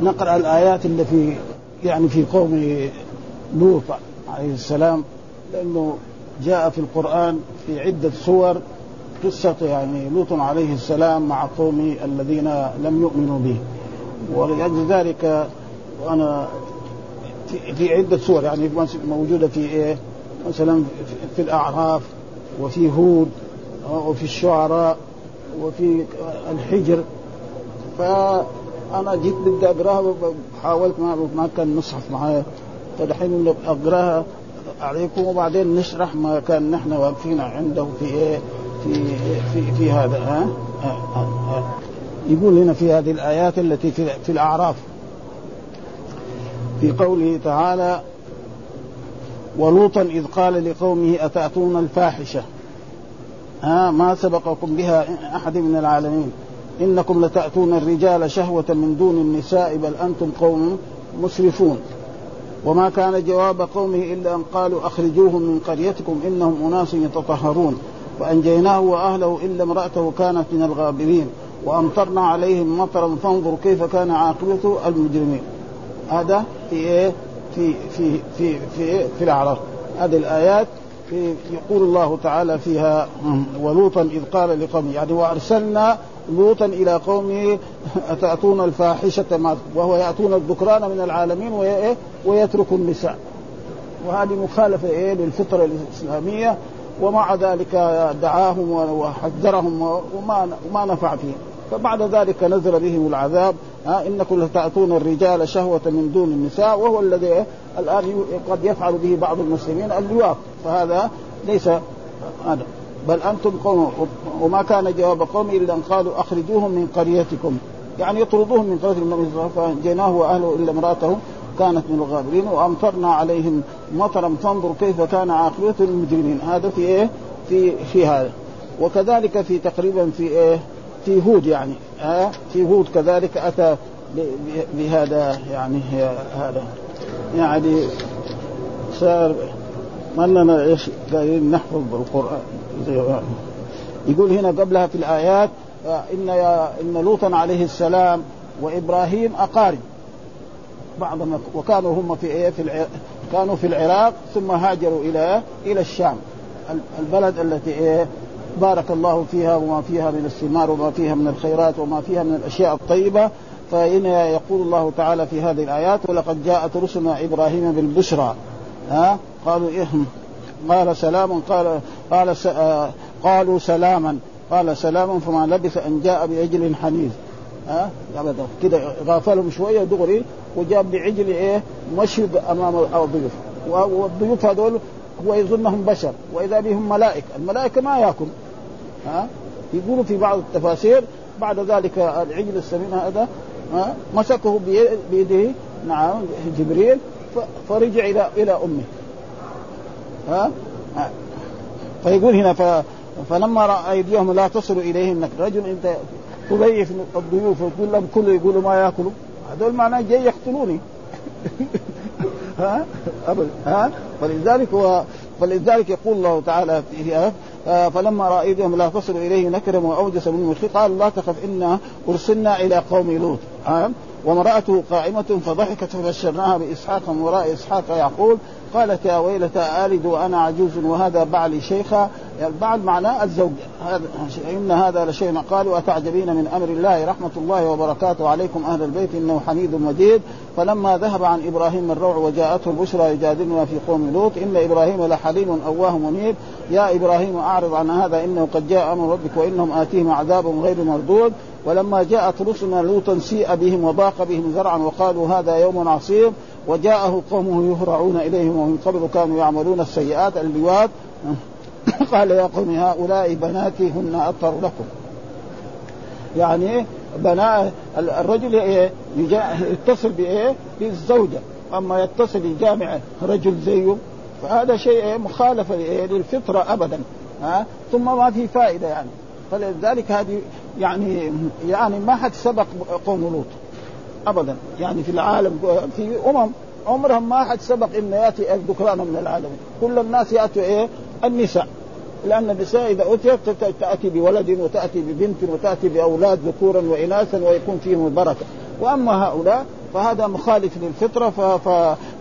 نقرأ الآيات اللي في يعني في قوم لوط عليه السلام لأنه جاء في القرآن في عدة صور قصة يعني لوط عليه السلام مع قومه الذين لم يؤمنوا به ولأجل ذلك وأنا في, عدة صور يعني موجودة في إيه؟ مثلا في الأعراف وفي هود وفي الشعراء وفي الحجر فانا جيت بدي أقراها حاولت ما ما كان مصحف معايا. فدحين أقراها عليكم وبعدين نشرح ما كان نحن واقفين عنده في إيه في في في هذا ها؟ آه آه آه. يقول هنا في هذه الآيات التي في, في الأعراف. في قوله تعالى ولوطا إذ قال لقومه أتأتون الفاحشة؟ ها ما سبقكم بها أحد من العالمين. إنكم لتأتون الرجال شهوة من دون النساء بل أنتم قوم مسرفون. وما كان جواب قومه إلا أن قالوا أخرجوهم من قريتكم إنهم أناس يتطهرون. فانجيناه وأهله إلا امرأته كانت من الغابرين. وأمطرنا عليهم مطرا فانظروا كيف كان عاقبة المجرمين. هذا في إيه؟ في في في في, في الأعراف. هذه الآيات في يقول الله تعالى فيها ولوطا إذ قال لقومه يعني وأرسلنا لوطا إلى قومه أتأتون الفاحشة وهو يأتون الذكران من العالمين ويتركوا النساء. وهذه مخالفة إيه؟ للفطرة الإسلامية ومع ذلك دعاهم وحذرهم وما نفع فيهم. فبعد ذلك نزل بهم العذاب ها إنكم لتأتون الرجال شهوة من دون النساء وهو الذي الآن قد يفعل به بعض المسلمين اللواط فهذا ليس هذا. بل أنتم قوم وما كان جواب قوم إلا أن قالوا أخرجوهم من قريتكم. يعني يطردوهم من قرية فانجيناه وأهله إلا امراته كانت من الغابرين وأمطرنا عليهم مطرا. فانظر كيف كان عاقبة المجرمين. هذا في إيه؟ في في هذا. وكذلك في تقريبا في إيه؟ في هود يعني. ها؟ في هود كذلك أتى بهذا يعني هذا. يعني صار ما لنا إيش قاعدين نحفظ القران يقول هنا قبلها في الآيات إن إن لوطا عليه السلام وإبراهيم أقارب. بعضهم وكانوا هم في إيه؟ في كانوا في العراق ثم هاجروا إلى إلى الشام. البلد التي إيه؟ بارك الله فيها وما فيها من الثمار وما فيها من الخيرات وما فيها من الأشياء الطيبة. فهنا يقول الله تعالى في هذه الآيات ولقد جاءت رسلنا إبراهيم بالبشرى. ها؟ قالوا إيه؟ قال سلام قال قال س... آه قالوا سلاما. قال سلام فما لبث أن جاء بعجل حنيذ ها؟ أبدا. كده غافلهم شوية دغري وجاب بعجل إيه؟ مشي أمام الضيوف. والضيوف هذول هو يظنهم بشر. وإذا بهم ملائكة. الملائكة ما يأكل. ها؟ يقولوا في بعض التفاسير بعد ذلك العجل السمين هذا ها؟ مسكه بيده. نعم جبريل فرجع إلى إلى أمه. ها؟ فيقول هنا ف فلما رأى أيديهم لا تصل إليهم رجل أنت تضيف الضيوف وتقول لهم كلوا يقولوا ما يأكلوا. هذول معناه جاي يقتلوني. ها؟ أبدا. ها؟ فلذلك هو فلذلك يقول الله تعالى فيها فلما رأى أيديهم لا تصل اليه نكرم وأوجس منهم الخير قال لا تخف إنا أرسلنا إلى قوم لوط. وامرأته قائمة فضحكت فبشرناها بإسحاق من وراء إسحاق يعقوب قالت يا ويلتى آلد وأنا عجوز وهذا بعلي شيخا. يعني البعل معناه الزوج. هذا إن هذا لشيء قالوا أتعجبين من أمر الله رحمة الله وبركاته عليكم أهل البيت إنه حميد مجيد. فلما ذهب عن إبراهيم الروع وجاءته البشرى يجادلنا في قوم لوط. إن إبراهيم لحليم أواه منيب. يا إبراهيم أعرض عن هذا إنه قد جاء أمر ربك وإنهم آتيهم عذاب غير مردود. ولما جاءت رسلنا لوطا سيء بهم وضاق بهم ذرعا وقالوا هذا يوم عصيب وجاءه قومه يهرعون إليهم ومن قبل كانوا يعملون السيئات اللواط قال يا قوم هؤلاء بناتي هن أطهر لكم. يعني بناء الرجل إيه يتصل بإيه؟ بالزوجة. أما يتصل يجامع رجل زيه فهذا شيء مخالفه للفطرة ابدا. ها؟ ثم ما في فائدة يعني. فلذلك هذه يعني يعني ما حد سبق قوم لوط ابدا. يعني في العالم في أمم عمرهم ما حد سبق إنه يأتي الذكران من العالمين. كل الناس يأتوا إيه؟ النساء. لأن النساء إذا أتيت تأتي بولد وتأتي ببنت وتأتي بأولاد ذكورا واناثا ويكون فيهم البركة. وأما هؤلاء فهذا مخالف للفطرة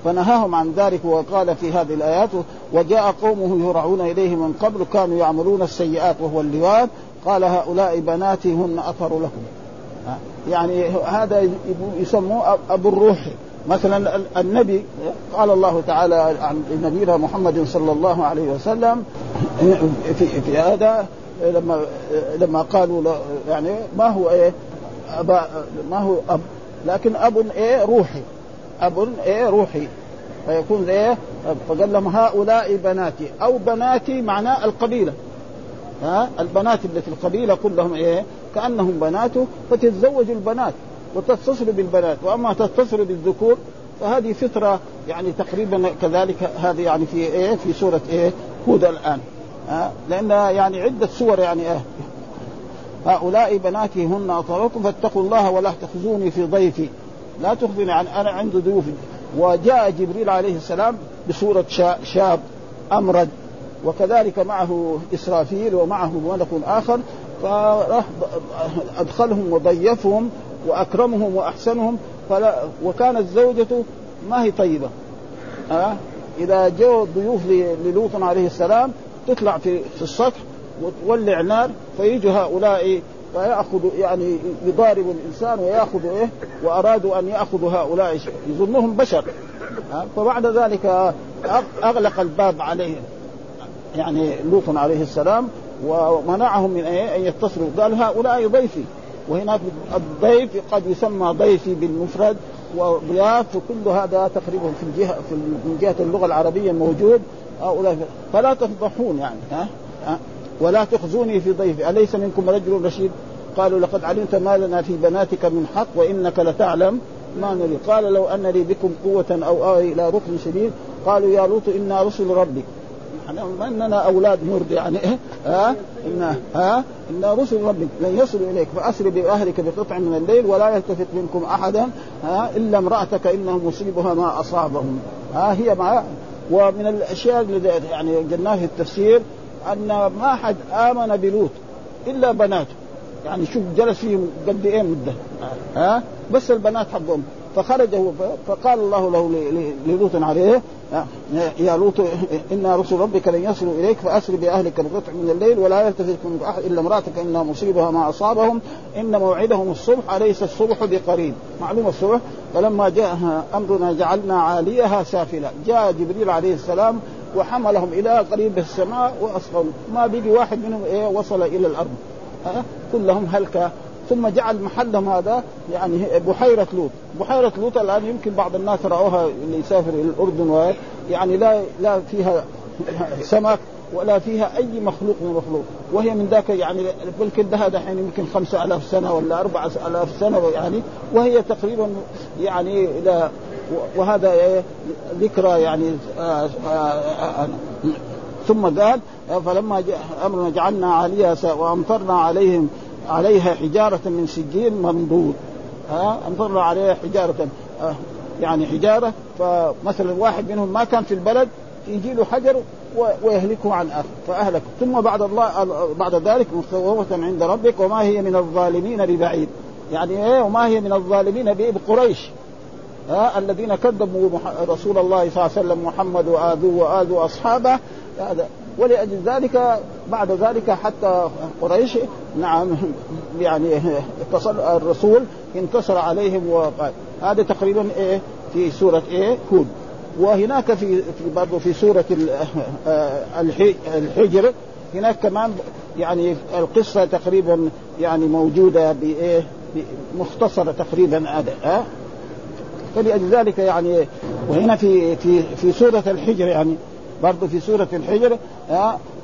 فنهاهم عن ذلك. وقال في هذه الآيات وجاء قومه يرعون إليه من قبل كانوا يعملون السيئات وهو اللواط. قال هؤلاء بناتي هن اطهر لكم. يعني هذا يسموه أبو الروح. مثلا النبي قال الله تعالى عن نبينا محمد صلى الله عليه وسلم في, في هذا لما لما قالوا يعني ما هو إيه؟ أبا ما هو اب لكن أب إيه؟ روحي. أب إيه؟ روحي. فيكون إيه؟ فقال لهم هؤلاء بناتي. أو بناتي معناه القبيلة. ها؟ البنات اللي في القبيلة كلهم إيه؟ كأنهم بناته فتتزوج البنات وتتصل بالبنات وأما تتصل بالذكور فهذه فطرة يعني تقريبا كذلك هذه يعني في إيه؟ في سورة إيه؟ هود الآن ها؟ لأن يعني عدة سور يعني إيه؟ هؤلاء بناتي هن اطهركم فاتقوا الله ولا تخزوني في ضيفي. لا تخبرني عن أنا عند ضيوف وجاء جبريل عليه السلام بصوره شاب أمرد. وكذلك معه إسرافيل ومعه ملك آخر فراح أدخلهم وضيفهم وأكرمهم وأحسنهم فلا وكانت زوجته ما هي طيبة ها أه؟ إذا جو ضيوف للوط عليه السلام تطلع في في السطح وتولع نار فيجوا هؤلاء فيأخذ يعني يضارب الإنسان ويأخذ إيه وأرادوا أن يأخذوا هؤلاء يظنهم بشر أه؟ فبعد ذلك أغلق الباب عليهم يعني لوط عليه السلام ومنعهم من إيه؟ أن يتصلوا. قال هؤلاء ضيفي. وهناك الضيف قد يسمى ضيفي بالمفرد وضياف وكل هذا تقريبا في الجهة في من جهة اللغة العربية موجود هؤلاء فلا تفضحون يعني ها, ها؟ ولا تخزوني في ضيفي. أليس منكم رجل رشيد؟ قالوا لقد علمت ما لنا في بناتك من حق وإنك لتعلم ما نريد. قال لو أن لي بكم قوة أو اوي إلى ركن شديد قالوا يا لوط إنا رسل ربك. ما اننا أولاد مرد يعني إيه؟ ها؟ إن ها؟ إن رسل ربك لن يصلوا إليك فأسر بأهلك بقطع من الليل ولا يلتفت منكم أحدا ها؟ إلا امرأتك إنه مصيبها ما أصابهم. ها؟ هي ما ومن الأشياء اللي يعني في التفسير أن ما حد آمن بلوط إلا بناته. يعني شوف جلس فيهم قد إيه مدة ها؟ بس البنات حقهم. فخرج هو فقال الله له للوط عليه يا لوط إنا رسل ربك لن يصلوا إليك فأسر بأهلك بقطع من الليل ولا يلتفت منك أحد إلا امرأتك إنها مصيبها ما أصابهم إن موعدهم الصبح أليس الصبح بقريب؟ معلوم الصبح. فلما جاء أمرنا جعلنا عاليها سافلة. جاء جبريل عليه السلام وحملهم إلى قريب السماء واسقوا ما بقي واحد منهم إيه وصل إلى الأرض. أه؟ كلهم هلك ثم جعل محلهم هذا يعني بحيرة لوط. بحيرة لوط الآن يمكن بعض الناس رأوها اللي يسافر إلى الأردن يعني لا لا فيها سمك ولا فيها أي مخلوق من المخلوق. وهي من ذاك يعني بل لها دحين يمكن خمسة ألاف سنة ولا أربعة ألاف سنة يعني. وهي تقريبا يعني إلى وهذا ذكرى يعني ثم قال فلما أمرنا جعلنا عليها وأمطرنا عليهم عليها حجارة من سجين منضود ها؟ أمطرنا عليها حجارة. آه يعني حجارة. فمثلا واحد منهم ما كان في البلد يجي له حجر ويهلكه عن اخر فاهلك ثم بعد الله بعد ذلك مستوفة عند ربك وما هي من الظالمين ببعيد. يعني إيه؟ وما هي من الظالمين بقريش ها؟ الذين كذبوا رسول الله صلى الله عليه وسلم محمد وآذوه وآذوا أصحابه. هذا ولأجل ذلك بعد ذلك حتى قريش نعم يعني اتصل الرسول انتصر عليهم وقال هذا تقريبا إيه في سورة إيه هود. وهناك في برضه في سورة الحجر هناك كمان يعني القصة تقريبا يعني موجودة بإيه مختصرة تقريبا هذا فلأجل ذلك يعني وهنا في في في سورة الحجر يعني برضه في سورة الحجر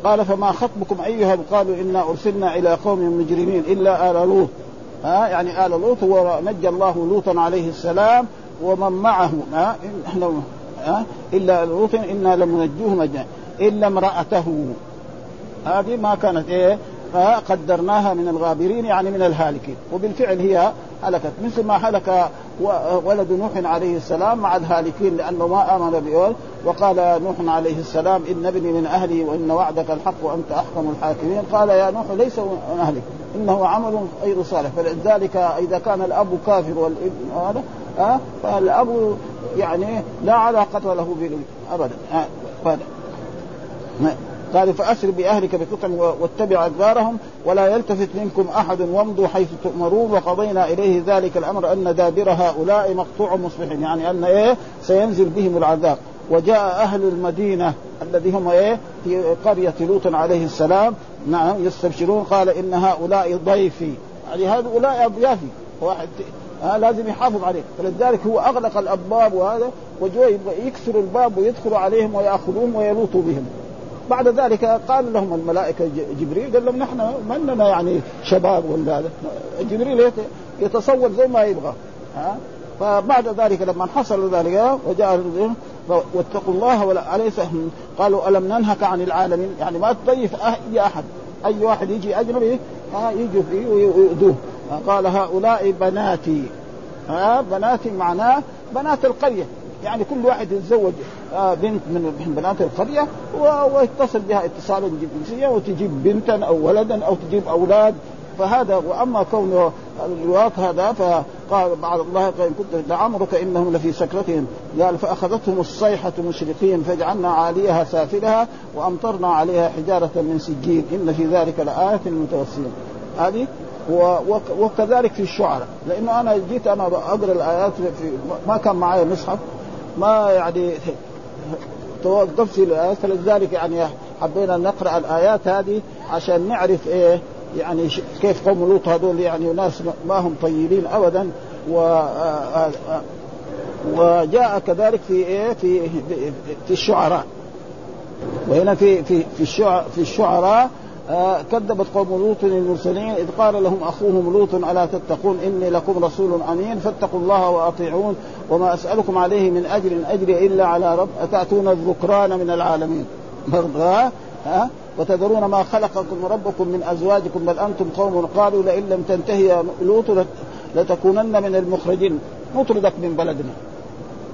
قال فما خطبكم أيها قالوا إنا أرسلنا إلى قوم مجرمين إلا آل لوط ها؟ يعني آل لوط ونجى الله لوطا عليه السلام ومن معه ها؟ ها؟ إلا لوط إنا لمنجوه مجا إلا امرأته. هذه ما كانت إيه؟ قدرناها من الغابرين يعني من الهالكين. وبالفعل هي هلكت مثل ما هلك ولد نوح عليه السلام مع الهالكين لأنه ما آمن بأول وقال نوح عليه السلام إن ابني من أهلي وإن وعدك الحق وأنت أحكم الحاكمين. قال يا نوح ليس من أهلك إنه عمل غير صالح. فلذلك إذا كان الأب كافر والابن هذا ها فالأب يعني لا علاقة له ابدا. قال فأسر بأهلك بقطع واتبع أدبارهم ولا يلتفت منكم أحد وامضوا حيث تؤمرون وقضينا إليه ذلك الأمر أن دابر هؤلاء مقطوع مصبحين يعني أن إيه؟ سينزل بهم العذاب. وجاء أهل المدينة الذي هم إيه؟ في قرية لوط عليه السلام نعم يستبشرون قال إن هؤلاء ضيفي. يعني هؤلاء اضيافي واحد آه لازم يحافظ عليه. فلذلك هو أغلق الأبواب وهذا وجوا يكسر الباب ويدخلوا عليهم ويأخذوهم ويلوطوا بهم. بعد ذلك قال لهم الملائكة جبريل قال لهم نحن ما لنا يعني شباب ولا هذا جبريل يتصور زي ما يبغى ها؟ فبعد ذلك لما حصل ذلك وجاء واتقوا الله ولا أليس قالوا ألم ننهك عن العالمين؟ يعني ما تضيف أي أحد أي واحد يجي أجنبي ها؟ يجوا فيه ويؤذوه قال هؤلاء بناتي ها؟ بناتي معناه بنات القرية. يعني كل واحد يتزوج آه، بنت من بنات القرية ويتصل بها اتصالا جنسيا وتجيب بنتا أو ولدا أو تجيب أولاد. فهذا وأما كون اللواط هذا فقال بعد الله إن كنت لعمرك إنهم لفي سكرتهم. قال فأخذتهم الصيحة مشرقين فجعلنا عاليها سافلها وأمطرنا عليها حجارة من سجين. إن في ذلك لآية للمتوسمين هذه وكذلك في الشعراء. لأنه أنا جيت أنا أقرأ الآيات في ما كان معي مصحف. ما يعني توقفت فلذلك يعني حبينا نقرأ الآيات هذه عشان نعرف إيه يعني كيف قوم لوط هذول يعني ناس ما هم طيبين ابدا. و وجاء كذلك في إيه في في الشعراء. وهنا في في في الشعراء في الشعراء آه كذبت قوم لوط المرسلين إذ قال لهم أخوهم لوط ألا تتقون؟ إني لكم رسول أمين فاتقوا الله وأطيعون وما أسألكم عليه من أجر أجري إلا على رب أتأتون الذكران من العالمين؟ برضه ها؟ وتذرون ما خلقكم ربكم من أزواجكم بل أنتم قوم قالوا لئن لم تنتهي يا لوط لتكونن من المخرجين. نطردك من بلدنا.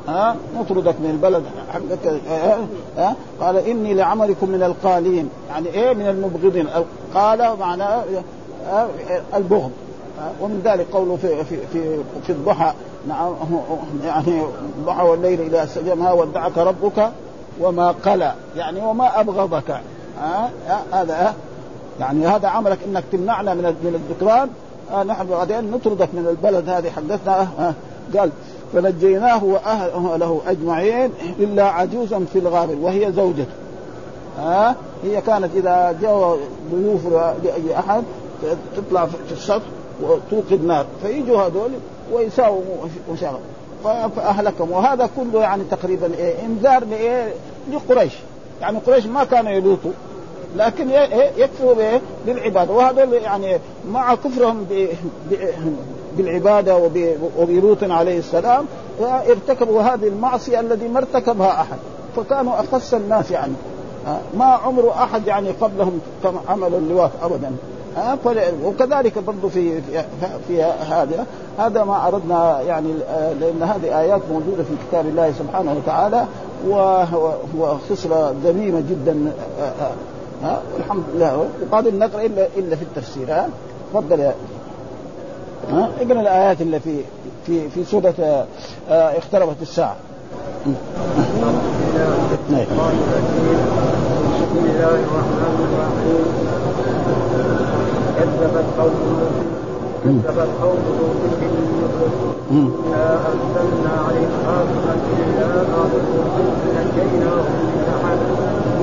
ها؟ نطردك من البلد. حقك ها؟ قال إني لعملكم من القالين. يعني إيه؟ من المبغضين. قال معناه البغض. ومن ذلك قوله في في في, في الضحى. نعم يعني الضحى والليل إذا سجمها ودعك ربك وما قلى. يعني وما أبغضك. ها؟ هذا يعني هذا عملك إنك تمنعنا من من الذكران. نحن بعدين نطردك من البلد هذه حدثنا. قال فنجيناه وأهله أجمعين إلا عجوزا في الغابر وهي زوجته. ها؟ هي كانت إذا جاء ضيوف لأي أحد تطلع في السطح وتوقد نار. فيجوا هذول ويساووا مشاغل فأهلكهم. وهذا كله يعني تقريبا إيه؟ إنذار لإيه؟ لقريش. يعني قريش ما كانوا يلوطوا لكن يكفروا بالعباده وهذول يعني مع كفرهم بالعبادة وبلوط عليه السلام ارتكبوا هذه المعصية الذي ما ارتكبها أحد فكانوا اخص الناس يعني. ما عمر أحد يعني قبلهم كما عملوا اللواط ابدا. وكذلك برضه في في, هذا. هذا ما اردنا يعني لأن هذه آيات موجودة في كتاب الله سبحانه وتعالى وخصله ذميمه جدا. الحمد لله. وقادر نقرأ الا إلا في التفسير. تفضل يا ها؟ اقرأ الآيات اللي في في في سورة آه اقتربت الساعة. بسم الله الرحمن الرحيم كذبت قوم كذبت قوم لوط بالنذر إنا أرسلنا عليهم إلا من أحد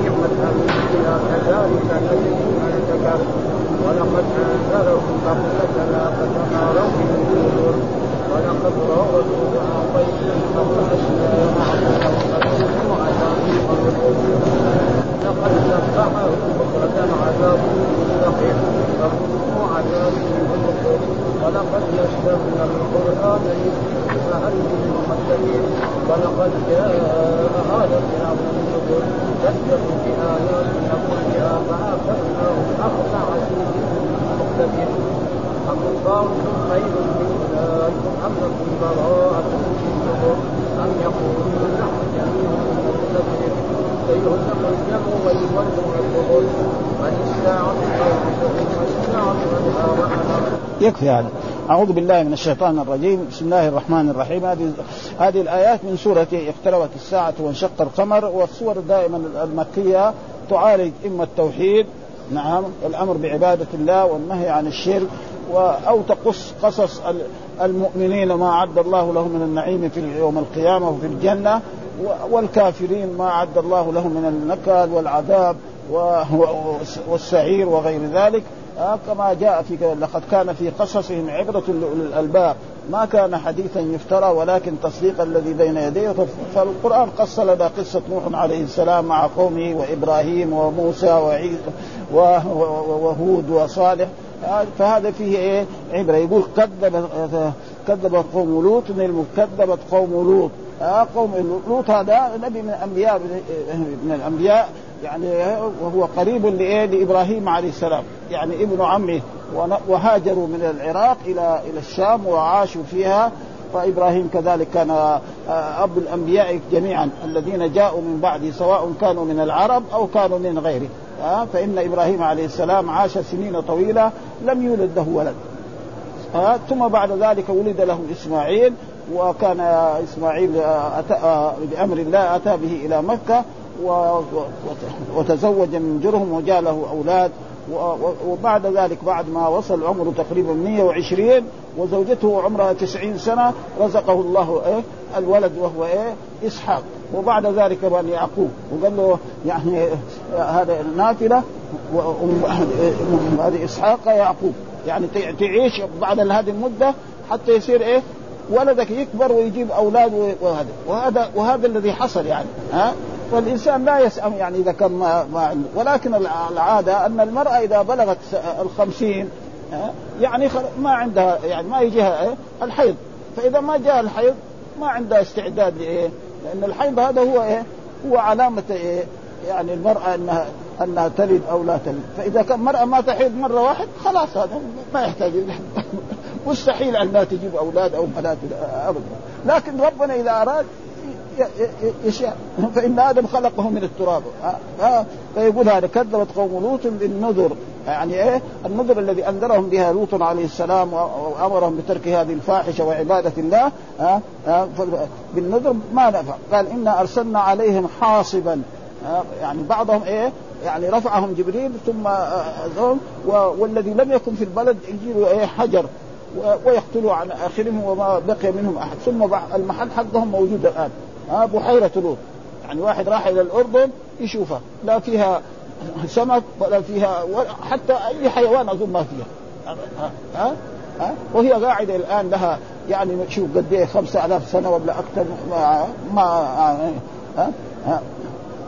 نعمة إلى كذلك نجد من كفر ولقد انذرهم بغتتنا فتماروا بالنذر ولقد راودوه عن ضيف فبعثنا معه لقد سبحه بكرة عذاب مستقيم فكلوا عذاب مستقيم ولقد يسرنا القرآن فهل من مقدمين ولقد جاء آل فرعون النذر كذبوا بآياتنا كلها فآخذناهم أخذ عزيز مقتدر أكفرتم خير من أولئكم أم براءة أم يقولون نحن جميع منتصر سيهزم الجمع من الساعة يكفي هذا. أعوذ بالله من الشيطان الرجيم. بسم الله الرحمن الرحيم. هذه هذه الآيات من سورة اقتربت الساعة وانشق القمر والسور دائما المكية تعالج إما التوحيد نعم الأمر بعبادة الله والنهي عن الشرك أو تقص قصص المؤمنين ما أعد الله لهم من النعيم في يوم القيامة وفي الجنة والكافرين ما أعد الله لهم من النكال والعذاب والسعير وغير ذلك. آه كما جاء في لقد كان في قصصهم عبرة لأولي الألباب. ما كان حديثا يفترى ولكن تصديق الذي بين يديه. فالقرآن قص لنا قصة نوح عليه السلام مع قومه وإبراهيم وموسى وعيسى وهود وصالح. فهذا فيه إيه؟ عبرة. يقول كذب كذب قوم لوط كذبت قوم لوط. آه قوم لوط هذا نبي من الأنبياء من الأنبياء يعني وهو قريب لإيه؟ لإبراهيم عليه السلام. يعني ابن عمه. وهاجروا من العراق إلى إلى الشام وعاشوا فيها. فإبراهيم كذلك كان أب الأنبياء جميعا. الذين جاءوا من بعده سواء كانوا من العرب أو كانوا من غيره. فإن إبراهيم عليه السلام عاش سنين طويلة لم يولد له ولد. ثم بعد ذلك ولد له إسماعيل وكان إسماعيل أتى بأمر الله أتى به إلى مكة وتزوج من جرهم وجاء له أولاد وبعد ذلك بعد ما وصل عمره تقريبا 120 وزوجته عمرها 90 سنة رزقه الله إيه الولد وهو إيه إسحاق. وبعد ذلك بني يعقوب. وقال له يعني هذا النافله هذه إسحاق يعقوب يعني تعيش بعد هذه المدة حتى يصير إيه؟ ولدك يكبر ويجيب أولاد وهذا. وهذا وهذا الذي حصل يعني. ها؟ فالإنسان لا يسأم يعني إذا كان ما, ما عنده. ولكن العادة أن المرأة إذا بلغت الخمسين يعني ما عندها يعني ما يجيها الحيض. فإذا ما جاء الحيض ما عندها استعداد لإيه؟ لأن الحيض هذا هو إيه؟ هو علامة إيه؟ يعني المرأة انها أنها تلد أو لا تلد، فإذا كان المراه ما تحيض مرة واحد خلاص هذا ما يحتاج مستحيل انها تجيب أولاد أو بنات ابدا، لكن ربنا إذا أراد يشاء فإن آدم خلقه من التراب. فيقول هذا كذبت قوم لوط بالنذر. يعني إيه؟ النذر الذي أنذرهم بها لوط عليه السلام وأمرهم بترك هذه الفاحشة وعبادة الله ها؟ بالنذر ما نفع. قال إنا أرسلنا عليهم حاصبا يعني بعضهم إيه؟ يعني رفعهم جبريل ثم والذي لم يكن في البلد يجيبوا إيه؟ حجر ويقتلوا عن آخرهم وما بقي منهم أحد. ثم المحل حقهم موجود الآن ها؟ بحيرة لوط. يعني واحد راح إلى الأردن يشوفها لا فيها سمك ولا فيها ولا حتى أي حيوان أظن ما فيها. ها ها وهي قاعدة الآن لها يعني شوف قد إيه 5000 سنة ولا أكثر ما, ما ها ها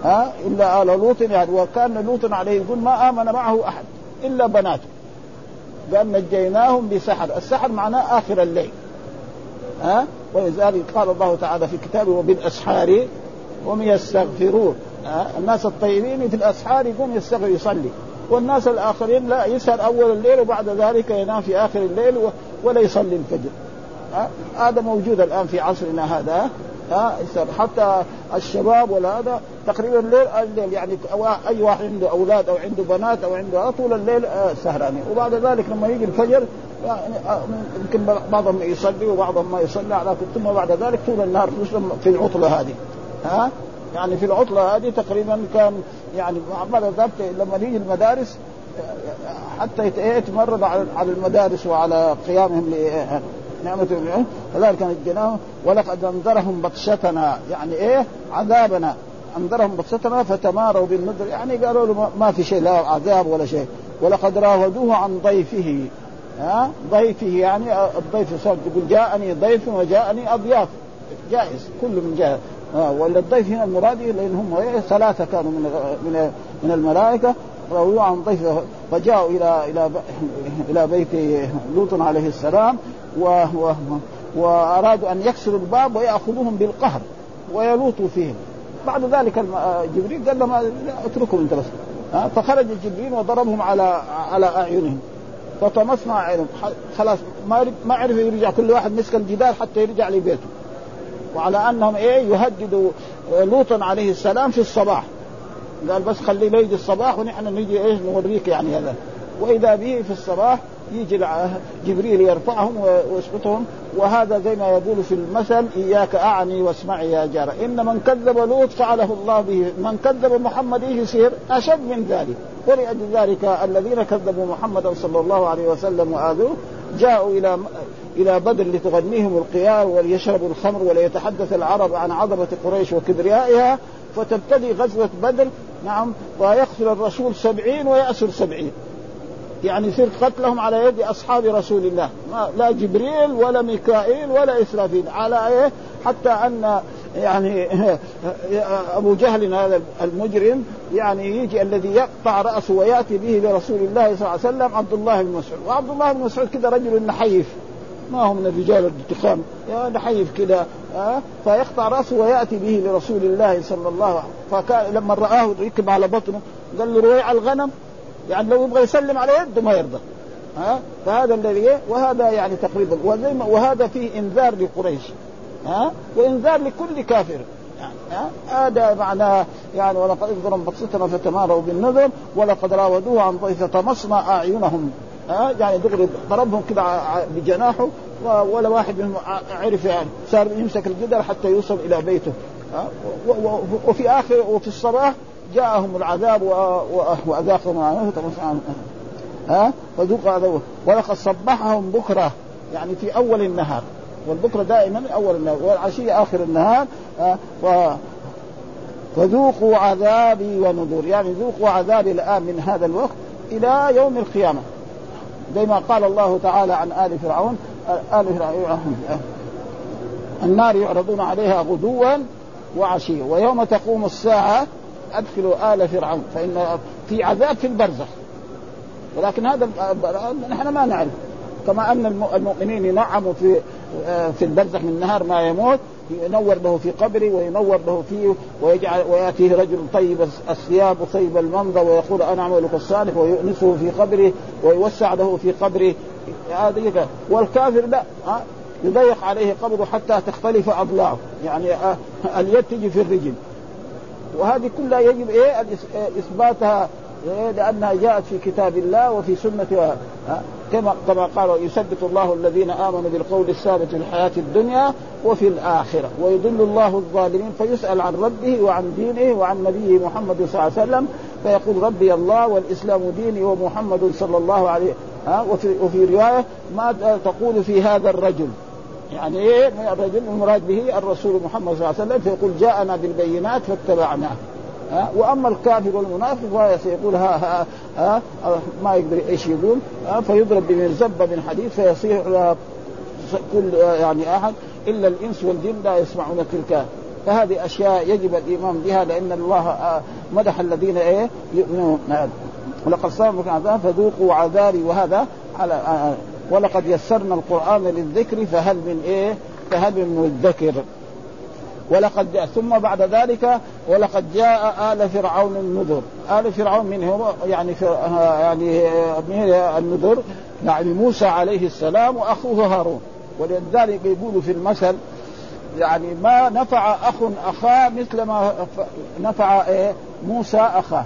ها إلا آل لوط يعني وكأن لوط عليه يقول ما آمن معه أحد إلا بناته. قال نجيناهم بسحر. السحر معناه آخر الليل. ها ولذلك قال الله تعالى في كتابه وبالأسحار هم يستغفرون. الناس الطيبين في الأسحار يقوم يستغفر يصلي. والناس الآخرين لا يسهر أول الليل وبعد ذلك ينام في آخر الليل ولا يصلي الفجر. هذا موجود الآن في عصرنا هذا. ها؟ حتى الشباب ولا هذا تقريبا الليل الليل يعني أي واحد عنده أولاد أو عنده بنات أو عنده طول الليل سهرانين. وبعد ذلك لما يجي الفجر يعني يمكن بعضهم يصلي وبعضهم ما يصلي على ثم بعد ذلك طول النهار في العطلة هذه. ها؟ يعني في العطلة هذه تقريبا كان يعني ذلك لما يجي المدارس حتى يتمرد على المدارس وعلى قيامهم نعمة كذلك نجيناهم ولقد أنذرهم بطشتنا. يعني إيه؟ عذابنا. أنذرهم بطشتنا فتماروا بالنذر. يعني قالوا له ما في شيء لا عذاب ولا شيء. ولقد راودوه عن ضيفه. ها؟ ضيفه يعني الضيف تقول جاءني ضيف وجاءني أضياف. جائز كل من جاء. ولا الضيف هنا المراد لأن هم إيه؟ ثلاثة كانوا من من من الملائكة رووا عن ضيف فجاءوا إلى إلى إلى بيت لوط عليه السلام و و وأرادوا أن يكسروا الباب ويأخذوهم بالقهر ويلوطوا فيهم. بعد ذلك جبريل قال لهم اتركهم أنت بس. فخرج جبريل وضربهم على على أعينهم. فتمصنا عينهم خلاص ما ما عرفوا يرجع كل واحد مسك الجدار حتى يرجع لبيته. وعلى أنهم إيه يهددوا لوطا عليه السلام في الصباح. قال بس خليه يجي الصباح ونحن نجي إيش نوريك يعني هذا. وإذا به في الصباح يجي جبريل يرفعهم ويسقطهم. وهذا زي ما يقول في المثل إياك أعني واسمعي يا جار. إن من كذب لوط فعله الله به من كذب محمد إيش يصير أشد من ذلك. ولأجل ذلك الذين كذبوا محمدا صلى الله عليه وسلم وآذوه جاءوا إلى إلى بدر لتغنيهم القيار وليشربوا الخمر وليتحدث العرب عن عظمة قريش وكبريائها فتبتدي غزوة بدر نعم ويقتل الرسول سبعين ويأسر سبعين. يعني يصير قتلهم على يد أصحاب رسول الله. ما لا جبريل ولا ميكائيل ولا إسرافيل. على إيه؟ حتى أن يعني أبو جهل هذا المجرم يعني يجي الذي يقطع رأسه ويأتي به لرسول الله صلى الله عليه وسلم عبد الله بن مسعود وعبد الله بن مسعود كذا رجل نحيف. ما هو من الرجال الانتقام يا نحيف كذا أه؟ فيقطع رأسه ويأتي به لرسول الله صلى الله عليه وسلم. فكان لما رآه ركب على بطنه قال له رويع الغنم. يعني لو يبغى يسلم على يده ما يرضى. ها؟ فهذا الذي وهذا يعني تقريبا وهذا فيه إنذار لقريش. ها؟ وإنذار لكل كافر. يعني هذا معناه يعني ولقد إذ بطستنا فتماروا بالنذر ولقد راودوه عن ضيف طمسنا أعينهم. ها؟ يعني دغري ضربهم كذا بجناحه ولا واحد منهم عرف يعني صار يمسك الجدر حتى يوصل إلى بيته ها؟ وفي اخر وفي الصباح جاءهم العذاب واذاقهم ها؟ فذوق عذابه ولقد صبحهم بكرة يعني في أول النهار. والبكرة دائما أول النهار والعشية آخر النهار فذوقوا عذابي ونذور. يعني ذوقوا عذابي الآن من هذا الوقت إلى يوم القيامة. زي ما قال الله تعالى عن آل فرعون آل فرعون النار يعرضون عليها غدوا وعشيا ويوم تقوم الساعة أدخلوا آل فرعون فإن في عذاب في البرزخ. ولكن هذا نحن ما نعرف كما أن المؤمنين ينعموا في في البرزخ من نهار ما يموت ينور له في قبره وينور له فيه ويجعل ويأتيه رجل طيب الثياب وطيب المنظر ويقول أنا عملك الصالح ويؤنسه في قبره ويوسع له في قبره. هذه والكافر لا يضيق عليه قبره حتى تختلف أضلاعه. يعني اليد تجي في الرجل. وهذه كلها يجب إيه؟ إثباتها لأنها جاءت في كتاب الله وفي سنة كما كما قال يثبت الله الذين آمنوا بالقول الثابت في الحياة الدنيا وفي الآخرة ويضل الله الظالمين فيسأل عن ربه وعن دينه وعن نبيه محمد صلى الله عليه وسلم فيقول ربي الله والإسلام ديني ومحمد صلى الله عليه ها وفي وفي رواية ما تقول في هذا الرجل. يعني إيه؟ الرجل؟ المراد به الرسول محمد صلى الله عليه وسلم فيقول جاءنا بالبينات فاتبعناه. وأما الكافر والمنافق فهو ها, ها, ها ما يقدر إيش يقول فيضرب بمرزبه من حديد فيصيح كل يعني أحد إلا الإنس والجن لا يسمعون تلك. فهذه أشياء يجب الإيمان بها لأن الله مدح الذين إيه يؤمنون. ولقد صابكم عذاب فذوقوا عذابي وهذا على ولقد يسرنا القرآن للذكر فهل من إيه فهل من مدكر؟ ولقد جاء ثم بعد ذلك ولقد جاء آل فرعون النذر. آل فرعون من هو يعني يعني النذر؟ يعني موسى عليه السلام وأخوه هارون. ولذلك يقولوا في المثل يعني ما نفع أخ أخاه مثل ما نفع إيه موسى أخاه.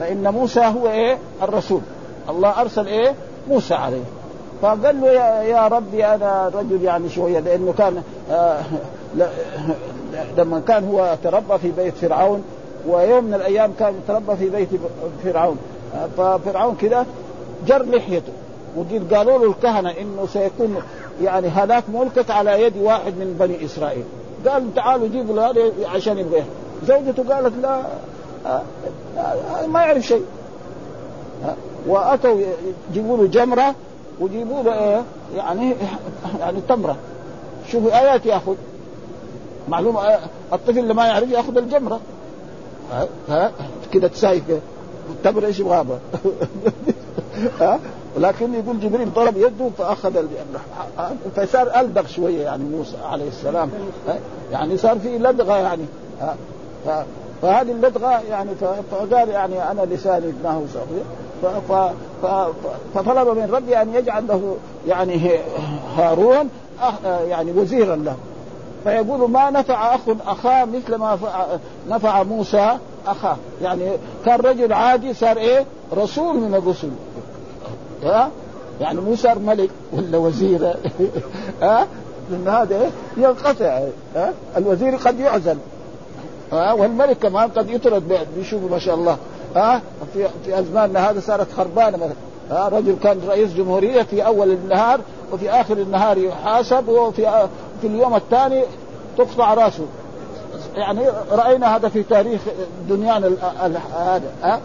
فإن موسى هو إيه الرسول. الله أرسل إيه موسى عليه. فقال له يا, يا ربي أنا رجل يعني شوية لأنه كان آه لما كان هو تربى في بيت فرعون ويوم من الأيام كان يتربى في بيت فرعون. ففرعون كذا جر لحيته وقيل قالوا له الكهنة إنه سيكون يعني هلاك ملكة على يد واحد من بني إسرائيل. قال تعالوا جيبوا له هذا عشان يبغى زوجته قالت لا ما يعرف شيء. وأتوا يجيبوا له جمرة ويجيبوا له إيه؟ يعني يعني تمره شوفوا ايات ياخذ معلومه الطفل اللي ما يعرف يأخذ الجمرة. ها, ها؟ كده تسايف التمرة إيش يبغى ها؟ لكن يقول جبريل ضرب يده فأخذ فصار الدغ شوية يعني موسى عليه السلام. يعني صار في لدغة يعني. فهذه اللدغة يعني فقال يعني أنا لساني ما هو صغير. فطلب من ربي أن يجعل له يعني هارون أخ- يعني وزيرا له. فيقول ما نفع أخ أخاه مثل ما فع- نفع موسى أخاه. يعني كان رجل عادي صار إيه؟ رسول من الرسل. ها يعني مو صار ملك ولا وزير. ها لأن هذا إيه؟ ينقطع. ها الوزير قد يعزل. ها والملك كمان قد يطرد بيشوفوا ما شاء الله. ها؟ في في أزماننا هذا صارت خربانة مثلا. ها؟ رجل كان رئيس جمهورية في أول النهار وفي آخر النهار يحاسب وفي في اليوم الثاني تقطع رأسه. يعني رأينا هذا في تاريخ دنيانا هذا ها؟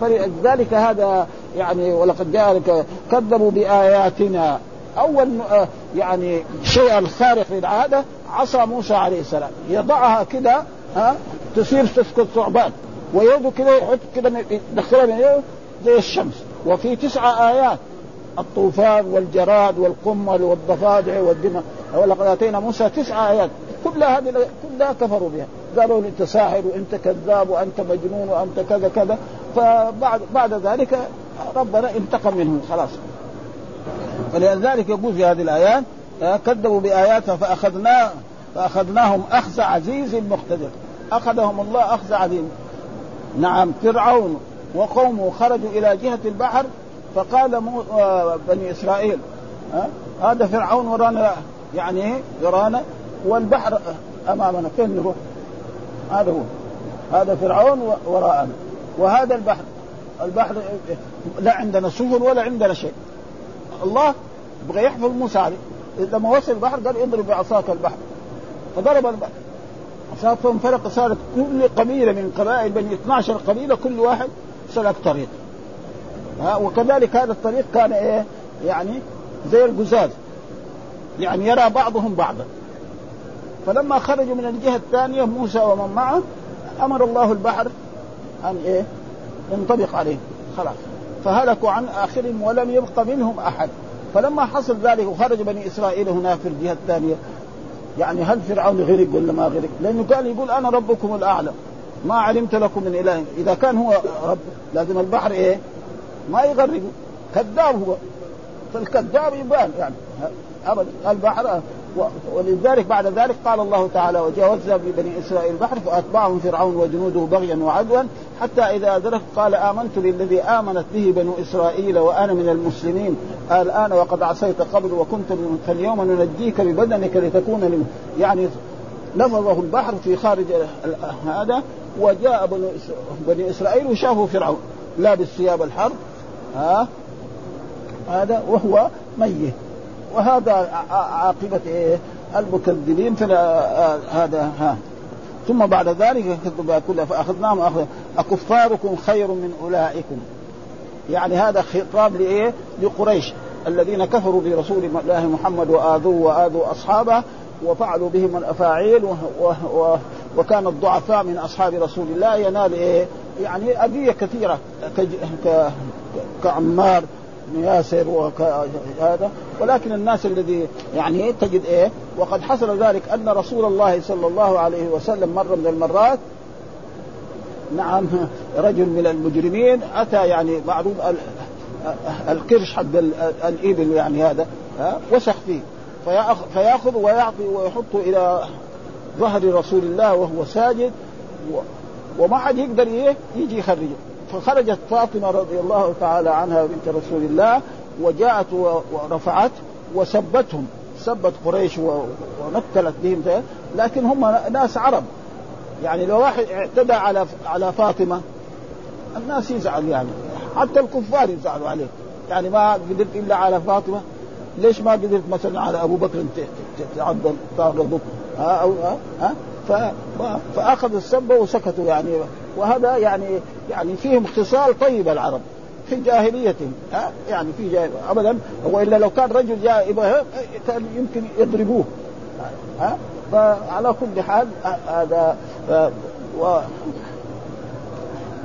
فلذلك هذا يعني ولقد جاء كذبوا بآياتنا. أول آه، يعني شيء الخارق للعاده عصا موسى عليه السلام. يضعها كده ها؟ تصير تسقط ثعبان. ويده كده يحط كده يدخلها من يده زي الشمس. وفي تسع آيات. الطوفان والجراد والقمل والضفادع والدماء. ولقد آتينا موسى تسع آيات. كلها هذه كلها كفروا بها. قالوا أنت ساحر وأنت كذاب وأنت مجنون وأنت كذا كذا. فبعد بعد ذلك ربنا انتقم منهم خلاص. فلذلك يقول في هذه الآيات. كذبوا بآياتنا فأخذنا فأخذناهم أخذ عزيز مقتدر. أخذهم الله أخذ عزيز نعم فرعون وقومه خرجوا إلى جهة البحر فقال مو آه، بني إسرائيل ها هذا فرعون ورانا يعني إيه؟ يرانا والبحر أمامنا فين نروح؟ هذا هو هذا فرعون وراءنا وهذا البحر البحر لا عندنا سفن ولا عندنا شيء الله بغى يحفظ موسى عليه لما وصل البحر قال اضرب بعصاك البحر فضرب البحر عصاه فانفلق صارت كل قبيلة من قبائل بني 12 قبيلة كل واحد سلك طريق. ها وكذلك هذا الطريق كان إيه؟ يعني زي القزاز يعني يرى بعضهم بعضا. فلما خرجوا من الجهة الثانية موسى ومن معه أمر الله البحر أن إيه؟ ينطبق عليه خلاص. فهلكوا عن آخرهم ولم يبق منهم أحد. فلما حصل ذلك وخرج بني إسرائيل هناك في الجهة الثانية يعني هل فرعون غرق ولا ما غرق؟ لأنه كان يقول أنا ربكم الاعلى ما علمت لكم من إله. إذا كان هو رب لازم البحر إيه؟ ما يغرقه كذاب هو. فالكذاب يبان يعني. ابدا. البحر ولذلك بعد ذلك قال الله تعالى وجاوزنا ببني إسرائيل البحر فأتبعهم فرعون وجنوده بغيا وعدوا حتى إذا ادرك قال آمنت بالذي آمنت به بنو إسرائيل وأنا من المسلمين. الان وقد عصيت قبل وكنت فاليوم ننجيك ببدنك لتكون يعني نفضه البحر في خارج هذا وجاء بني إسرائيل وشافوا فرعون. لابس ثياب الحرب ها؟ هذا وهو ميت. وهذا عاقبة إيه؟ المكذبين فلا هذا ها. ثم بعد ذلك كذبوا كلها فأخذناهم أخذ أكفاركم خير من أولئكم. يعني هذا خطاب لإيه؟ لقريش الذين كفروا برسول الله محمد وآذوه وآذوا أصحابه وفعلوا بهم الأفاعيل و و و وكان الضعفاء من أصحاب رسول الله ينال إيه؟ يعني أذية كثيرة كج- ك- كعمار ياسر وهذا ولكن الناس الذي يعني تجد إيه؟ وقد حصل ذلك أن رسول الله صلى الله عليه وسلم مره من المرات. نعم رجل من المجرمين أتى يعني معروف ال- الكرش حق ال- الإبل يعني هذا وسخ فيه. فيأخذ ويعطي ويحطه إلى ظهر رسول الله وهو ساجد وما حد يقدر إيه؟ يجي يخرجه. فخرجت فاطمة رضي الله تعالى عنها بنت رسول الله وجاءت ورفعت وسبتهم. سبت قريش ونكلت بهم. لكن هم ناس عرب. يعني لو واحد اعتدى على على فاطمة الناس يزعل يعني. حتى الكفار يزعلوا عليه. يعني ما قدرت إلا على فاطمة. ليش ما قدرت مثلا على أبو بكر ت- ت- تعظم تعرضه ها أو ها, ها؟ فأخذوا السبة وسكتوا يعني. وهذا يعني يعني فيهم خصال طيبه العرب في جاهليتهم ها؟ يعني في جاهل ابدا والا لو كان رجل جاء كان يمكن يضربوه ها؟ فعلى كل حال هذا و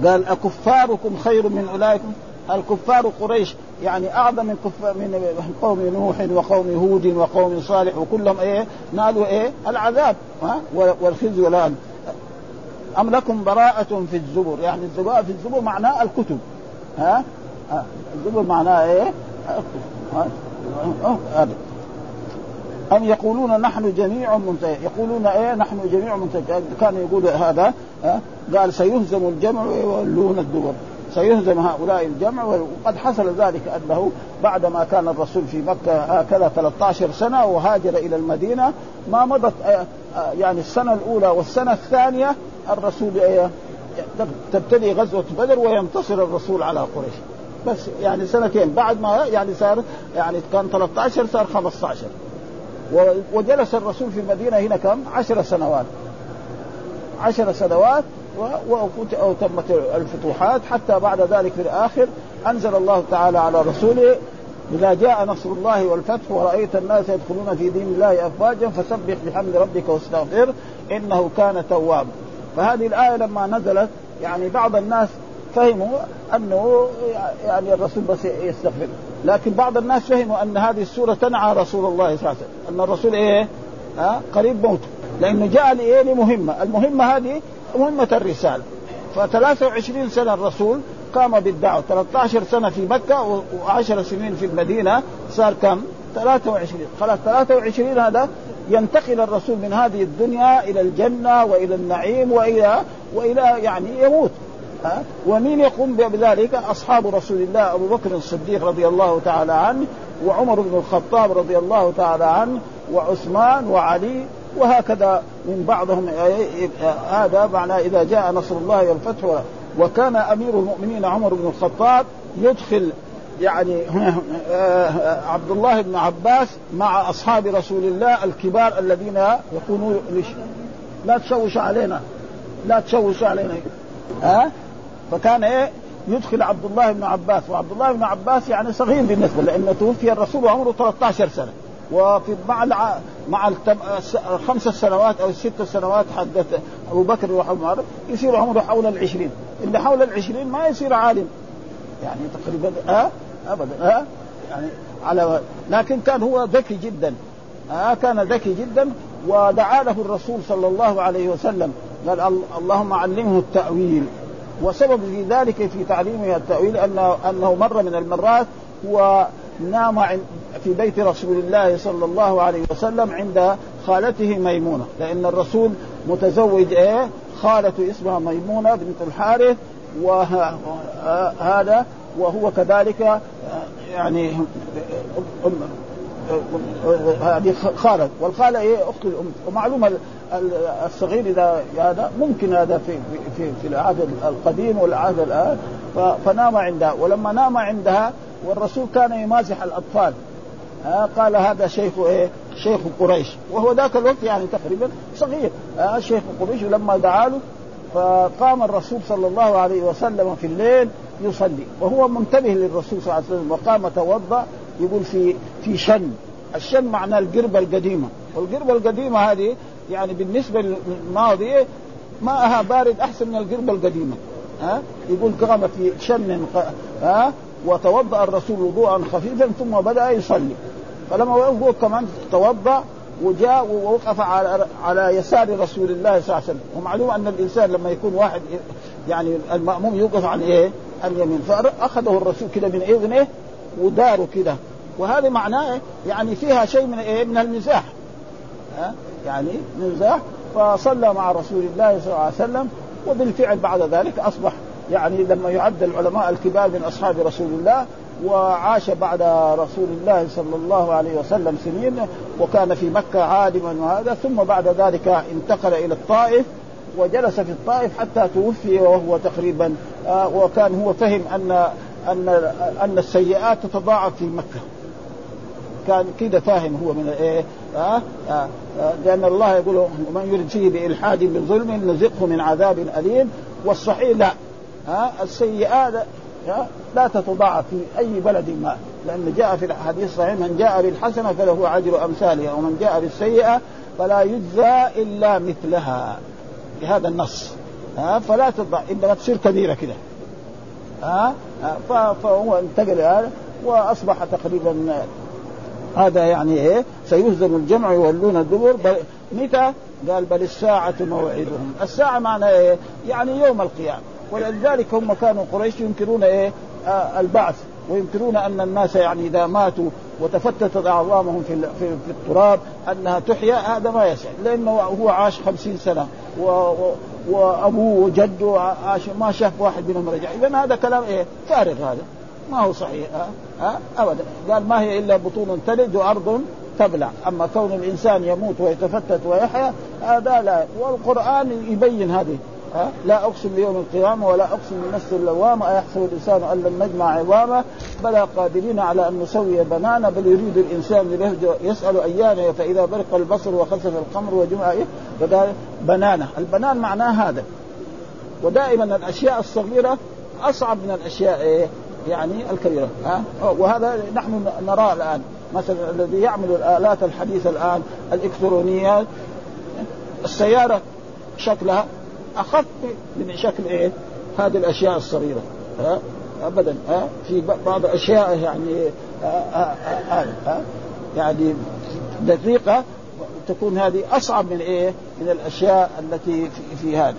قال أكفاركم خير من أولئكم؟ الكفار قريش يعني أعظم من كفار من قوم نوح وقوم هود وقوم صالح وكلهم إيه؟ نالوا إيه؟ العذاب ها؟ والخزي والآن أم لكم براءة في الزبر يعني الزبر في الزبر معناه الكتب. ها؟ الدبر معناه إيه؟ هذا أم يقولون نحن جميع منتهي يقولون إيه؟ نحن جميع منتهي. كان يقول هذا قال سيهزم الجمع ويولون الدبر. سيهزم هؤلاء الجمع وقد حصل ذلك أنه بعدما كان الرسول في مكة هكذا 13 سنة وهاجر إلى المدينة ما مضت يعني السنة الأولى والسنة الثانية الرسول تبتدي غزوة بدر وينتصر الرسول على قريش. بس يعني سنتين. بعد ما يعني صار يعني كان 13 صار 15 وجلس الرسول في المدينة هنا كم؟ عشر سنوات. عشر سنوات وتمت الفتوحات. حتى بعد ذلك في الآخر أنزل الله تعالى على رسوله إذا جاء نصر الله والفتح ورأيت الناس يدخلون في دين الله أفواجا فسبح بحمد ربك واستغفر إنه كان توابا فهذه الآية لما نزلت يعني بعض الناس فهموا أنه يعني الرسول بس يستغفر. لكن بعض الناس فهموا أن هذه السورة تنعى رسول الله صلى الله عليه وسلم. أن الرسول إيه؟ ها؟ قريب موته لأنه جاء لإيه؟ لمهمة. المهمة هذه مهمة الرسالة. ف 23 سنة الرسول قام بالدعوة. 13 سنة في مكة و10 سنين في المدينة. صار كم؟ 23 خلاص 23 هذا ينتقل الرسول من هذه الدنيا إلى الجنة وإلى النعيم والى وإلى يعني يموت. ها؟ ومين يقوم بذلك؟ أصحاب رسول الله أبو بكر الصديق رضي الله تعالى عنه وعمر بن الخطاب رضي الله تعالى عنه وعثمان وعلي وهكذا من بعضهم. هذا معناه إذا جاء نصر الله والفتح وكان أمير المؤمنين عمر بن الخطاب يدخل يعني عبد الله بن عباس مع أصحاب رسول الله الكبار الذين يكونوا لا تشوش علينا لا تشوش علينا. ها؟ فكان إيه؟ يدخل عبد الله بن عباس وعبد الله بن عباس يعني صغير بالنسبة لأنه توفي الرسول وعمره 13 سنة. وفي مع. مع الخمس سنوات أو الست سنوات حدث أبو بكر وعمر يصير عمره حول العشرين اللي حول العشرين ما يصير عالم يعني تقريبا ها أه؟ ابدا ها أه؟ يعني على لكن كان هو ذكي جدا ها أه؟ كان ذكي جدا ودعا له الرسول صلى الله عليه وسلم قال اللهم علمه التأويل وسبب في ذلك في تعليمه التأويل أنه, أنه مرة من المرات هو نام في بيت رسول الله صلى الله عليه وسلم عند خالته ميمونة. لأن الرسول متزوج إيه؟ خالته اسمها ميمونة بنت الحارث وهذا وهو كذلك يعني هذه خالة. والخالة إيه أخت الأم. ومعلومه الصغير إذا هذا ممكن هذا في في في العهد القديم والعهد الآن. فنام عندها. ولما نام عندها والرسول كان يمازح الأطفال. ها قال هذا شيخ إيه؟ شيخ قريش. وهو ذاك الوقت يعني تقريبا صغير. ها شيخ قريش ولما دعا له فقام الرسول صلى الله عليه وسلم في الليل يصلي. وهو منتبه للرسول صلى الله عليه وسلم وقام توضأ يقول في في شن. الشن معناه القربة القديمة. والقربة القديمة هذه يعني بالنسبة للماضي ماءها بارد أحسن من القربة القديمة. ها يقول قام في شن ها وتوضأ الرسول وضوءا خفيفا ثم بدأ يصلي فلما هو كمان توضأ وجاء ووقف على على يسار رسول الله صلى الله عليه وسلم ومعلوم أن الإنسان لما يكون واحد يعني المأموم يوقف عن إيه؟ اليمين فأخذه الرسول كده من إذنه وداره كده وهذا معناه يعني فيها شيء من إيه؟ من المزاح ها؟ يعني مزاح فصلى مع رسول الله صلى الله عليه وسلم وبالفعل بعد ذلك أصبح يعني لما يعد العلماء الكبار من أصحاب رسول الله وعاش بعد رسول الله صلى الله عليه وسلم سنين وكان في مكة عالما وهذا ثم بعد ذلك انتقل إلى الطائف وجلس في الطائف حتى توفي وهو تقريبا آه وكان هو فهم أن أن أن السيئات تتضاعف في مكة. كان كده فاهم هو من إيه آه آه لأن الله يقول ومن يرد فيه بإلحاد بظلم نزقه من عذاب أليم والصحيح لا. ها السيئات لا تتضاعف في أي بلد ما لأن جاء في الحديث الصحيح من جاء بالحسنة فله أجر أمثالها ومن جاء بالسيئة فلا يجزى إلا مثلها بهذا النص ها فلا تضع إنما تصير كبيرة كده ها فهو انتقل هذا وأصبح تقريبا هذا يعني إيه سيهزم الجمع يولون الدبر متى؟ قال بل الساعة موعدهم، الساعة معنى إيه؟ يعني يوم القيامة، ولذلك هم كانوا قريش ينكرون إيه؟ آه، البعث وينكرون أن الناس يعني إذا ماتوا وتفتتت أعظامهم في في, في التراب أنها تحيا هذا ما يصح لأنه هو عاش خمسين سنة و وأبوه وجده عاش ما شاف واحد منهم رجع. اذا هذا كلام إيه؟ فارغ هذا ما هو صحيح ها, ها؟ ابدا. قال ما هي إلا بطون تلد وأرض تبلع. أما كون الإنسان يموت ويتفتت ويحيا هذا لا. والقرآن يبين هذه. لا أقسم بيوم القيامة ولا أقسم بنفس اللوامة أيحسب الإنسان أن لن نجمع عظامه؟ بلى قادرين على أن نسوي بنانا بل يريد الإنسان يسأل ايان فإذا برق البصر وخسف القمر وجمع إيه؟ بنانه البنان معناه هذا. ودائما الأشياء الصغيرة أصعب من الأشياء إيه؟ يعني الكبيرة ها؟ وهذا نحن نراه الآن. مثلا الذي يعمل الآلات الحديثة الآن الإلكترونيات السيارة شكلها اخف من شكل إيه؟ هذه الأشياء الصغيرة ها؟ ابدا ها؟ في بعض الأشياء يعني ها ها ها؟ يعني دقيقة تكون هذه أصعب من إيه؟ من الأشياء التي في, في هذه.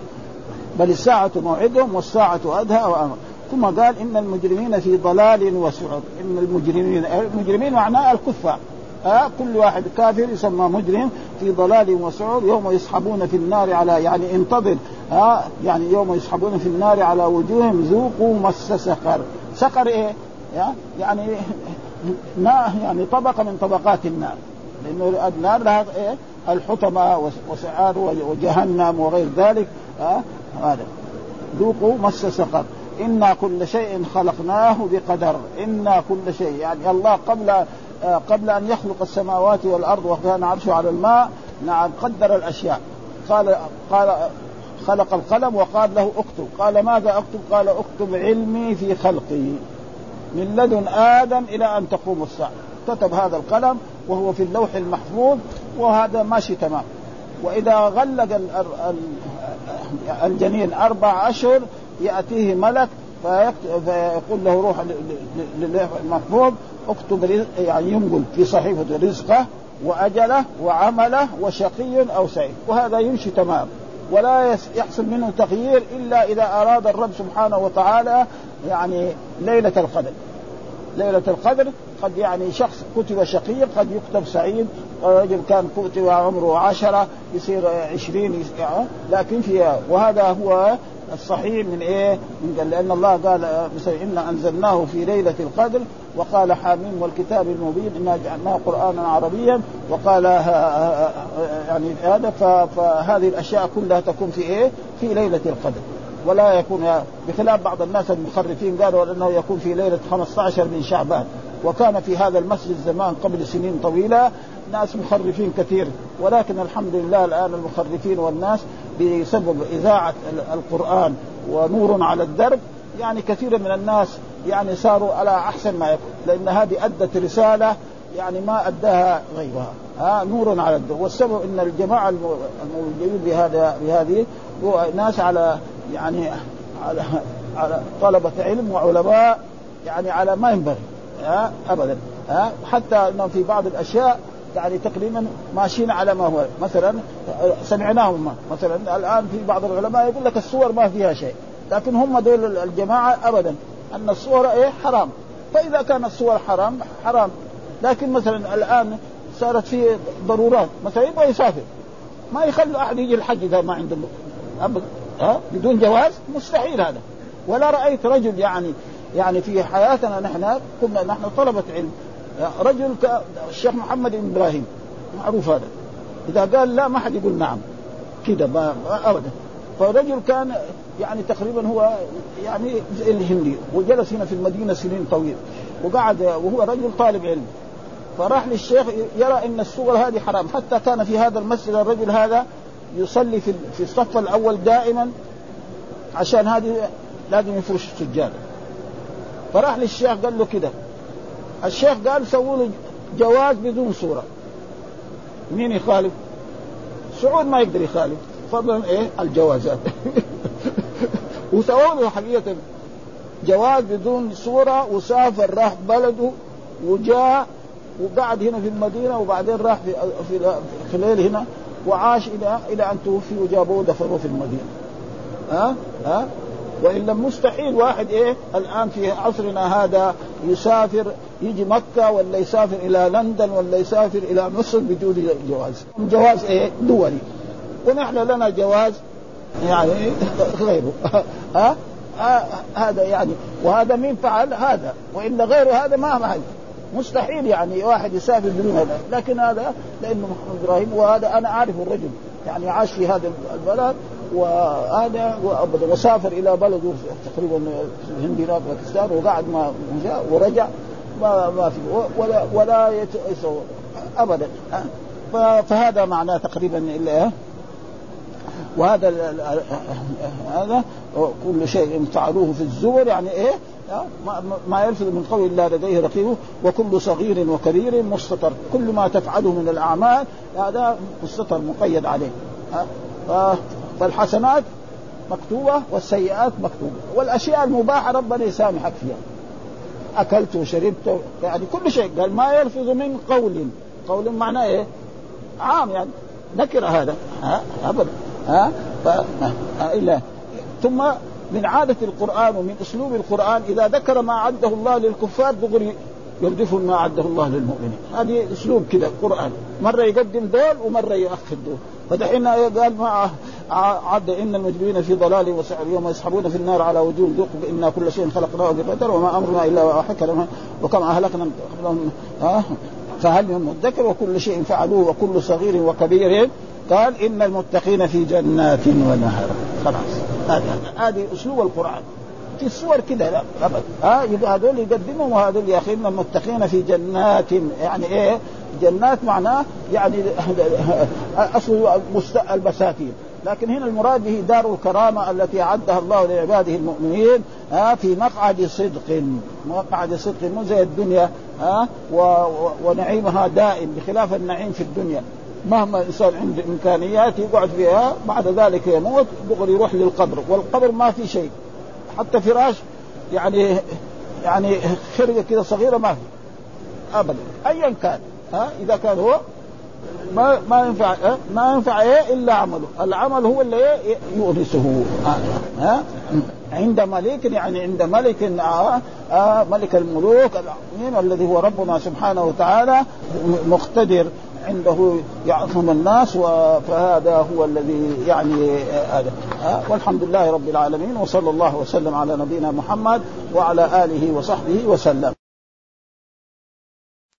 بل الساعة موعدهم والساعة أدهى وأمر. ثم قال إن المجرمين في ضلال وسعر. إن المجرمين المجرمين معناه الكفار آه كل واحد كافر يسمى مجرم في ضلال وسعور يوم يسحبون في النار على يعني انتظر آه يعني يوم يسحبون في النار على وجوههم ذوقوا مس سقر. سقر إيه؟ يعني ما يعني طبقة من طبقات النار. لأنه النار لها إيه؟ الحطمة وسعار وجهنم وغير ذلك آه هذا. ذوقوا مس سقر. إنا كل شيء خلقناه بقدر. إنا كل شيء. يعني الله قبل آه، قبل أن يخلق السماوات والأرض وكان عرشه على الماء نعم قدر الأشياء. قال قال خلق القلم وقال له اكتب. قال ماذا اكتب؟ قال اكتب علمي في خلقي. من لدن آدم إلى أن تقوم الساعة. كتب هذا القلم وهو في اللوح المحفوظ وهذا ماشي تمام. وإذا غلق الجنين أربع اشهر يأتيه ملك فيقول له روح للوح المحفوظ اكتب يعني ينقل في صحيفة رزقه وأجله وعمله وشقي أو سعيد. وهذا يمشي تمام. ولا يحصل منه تغيير إلا إذا أراد الرب سبحانه وتعالى يعني ليلة القدر. ليلة القدر قد يعني شخص كتب شقي قد يكتب سعيد رجل كان كتب عمره عشرة يصير عشرين لكن في وهذا هو الصحيح من إيه؟ من لأن الله قال انا أنزلناه في ليلة القدر وقال حاميم والكتاب المبين إنا جعلناه قرآنا عربيا وقال يعني هذا فهذه الأشياء كلها تكون في إيه؟ في ليلة القدر ولا يكون بخلاف بعض الناس المخرفين قالوا إنه يكون في ليلة 15 من شعبان وكان في هذا المسجد زمان قبل سنين طويلة ناس مخرفين كثير ولكن الحمد لله الآن المخرفين والناس بسبب إذاعة القرآن ونور على الدرب يعني كثير من الناس يعني صاروا على أحسن ما يكون لأن هذه أدت رسالة يعني ما أداها غيرها. ها نور على الدرب. والسبب إن الجماعة الموجودين بهذا بهذه ناس على يعني على على طلبة علم وعلماء يعني على ما ينبغي ها؟ ابدا ها؟ حتى انه في بعض الأشياء يعني تقريبا ماشيين على ما هو. مثلا سمعناهم مثلا الآن في بعض العلماء يقول لك الصور ما فيها شيء لكن هم دول الجماعة ابدا أن الصور إيه؟ حرام. فإذا كان الصور حرام حرام. لكن مثلا الآن صارت في ضرورات مثلا يبغى يسافر ما يخلوا أحد يجي الحج إذا ما عنده ها؟ بدون جواز؟ مستحيل هذا. ولا رأيت رجل يعني يعني في حياتنا نحن كنا نحن طلبة علم. رجل الشيخ محمد بن إبراهيم. معروف هذا. إذا قال لا ما حد يقول نعم. كذا ما ابدا. فرجل كان يعني تقريبا هو يعني زي الهندي وجلس هنا في المدينة سنين طويله وقعد وهو رجل طالب علم. فراح للشيخ يرى إن الصور هذه حرام. حتى كان في هذا المسجد الرجل هذا يصلي في في الصف الأول دائما عشان هذه لازم يفرش السجادة. فراح للشيخ قال له كده. الشيخ قال سووا له جواز بدون صورة. مين يخالف؟ سعود ما يقدر يخالف فضلا إيه؟ الجوازات. وسووا له حقيقة جواز بدون صورة وسافر راح بلده وجاء وقعد هنا في المدينة وبعدين راح في في خلال هنا. وعاش إلى إلى أن توفي وجابوه دفنوه في المدينة. ها؟ ها؟ والا مستحيل واحد إيه الآن في عصرنا هذا يسافر يجي مكة ولا يسافر إلى لندن ولا يسافر إلى مصر بدون جواز. جواز إيه؟ دولي. ونحن لنا جواز يعني غيره. ها؟ هذا يعني. وهذا مين فعل؟ هذا. وإلا غير هذا ما فعل. مستحيل يعني واحد يسافر بدون هذا. لكن هذا لأنه محمد إبراهيم وهذا أنا أعرف الرجل. يعني عاش في هذا البلد وهذا وابدا وسافر إلى بلده تقريبا الهند هناك باكستان وقعد ما جاء ورجع ما ما في ولا ولا يتصور ابدا. فهذا معناه تقريبا إلا وهذا هذا كل شيء فعلوه في الزبر يعني إيه؟ ما يلفظ من قول الله لديه رقيب وكل صغير وكبير مستطر كل ما تفعله من الأعمال هذا مستطر مقيد عليه. فالحسنات مكتوبة والسيئات مكتوبة. والأشياء المباحة ربنا يسامحك فيها. أكلت وشربت يعني كل شيء. قال ما يلفظ من قول. قول معناه إيه؟ عام يعني. نكر هذا. ها؟ أبدا. ها؟ ف... إلا. ثم من عادة القرآن ومن أسلوب القرآن إذا ذكر ما عده الله للكفار دغري يردف ما عده الله للمؤمنين. هذه أسلوب كذا القرآن مرة يقدم دول ومرة يؤخر دول. فدحين قال ما عد إن المجرمين في ضلال وسعر يوم يسحبون في النار على وجوه ذوقوا أنا كل شيء خلقناه بقدر وما أمرنا إلا واحد وكم أهلكنا قبلهم. فهل من مدكر وكل شيء فعلوه وكل صغير وكبير؟ قال إن المتقين في جنات ونهر. خلاص. هذه أسلوب القرآن. في الصور كده لا ابدا ها يبقى هذول يقدمهم وهذول يا أخي المتقين في جنات يعني إيه؟ جنات معناه يعني أصل البساتين لكن هنا المراد به دار الكرامة التي أعدها الله لعباده المؤمنين ها في مقعد صدق. مقعد صدق مو زي الدنيا ها ونعيمها دائم بخلاف النعيم في الدنيا. مهما الإنسان عنده إمكانيات يقعد فيها بعد ذلك يموت دغري يروح للقبر. والقبر ما في شيء. حتى فراش يعني يعني خرقه كده صغيرة ما في. ابدا. ايا كان. ها؟ إذا كان هو ما ما ينفع ما ينفع إيه إلا عمله، العمل هو اللي إيه يورثه ها؟ عند ملك يعني عند ملك آه آه ملك الملوك العظيم الذي هو ربنا سبحانه وتعالى مقتدر. عنده يعظم الناس فهذا هو الذي يعني هذا. آه والحمد لله رب العالمين وصلى الله وسلم على نبينا محمد وعلى آله وصحبه وسلم.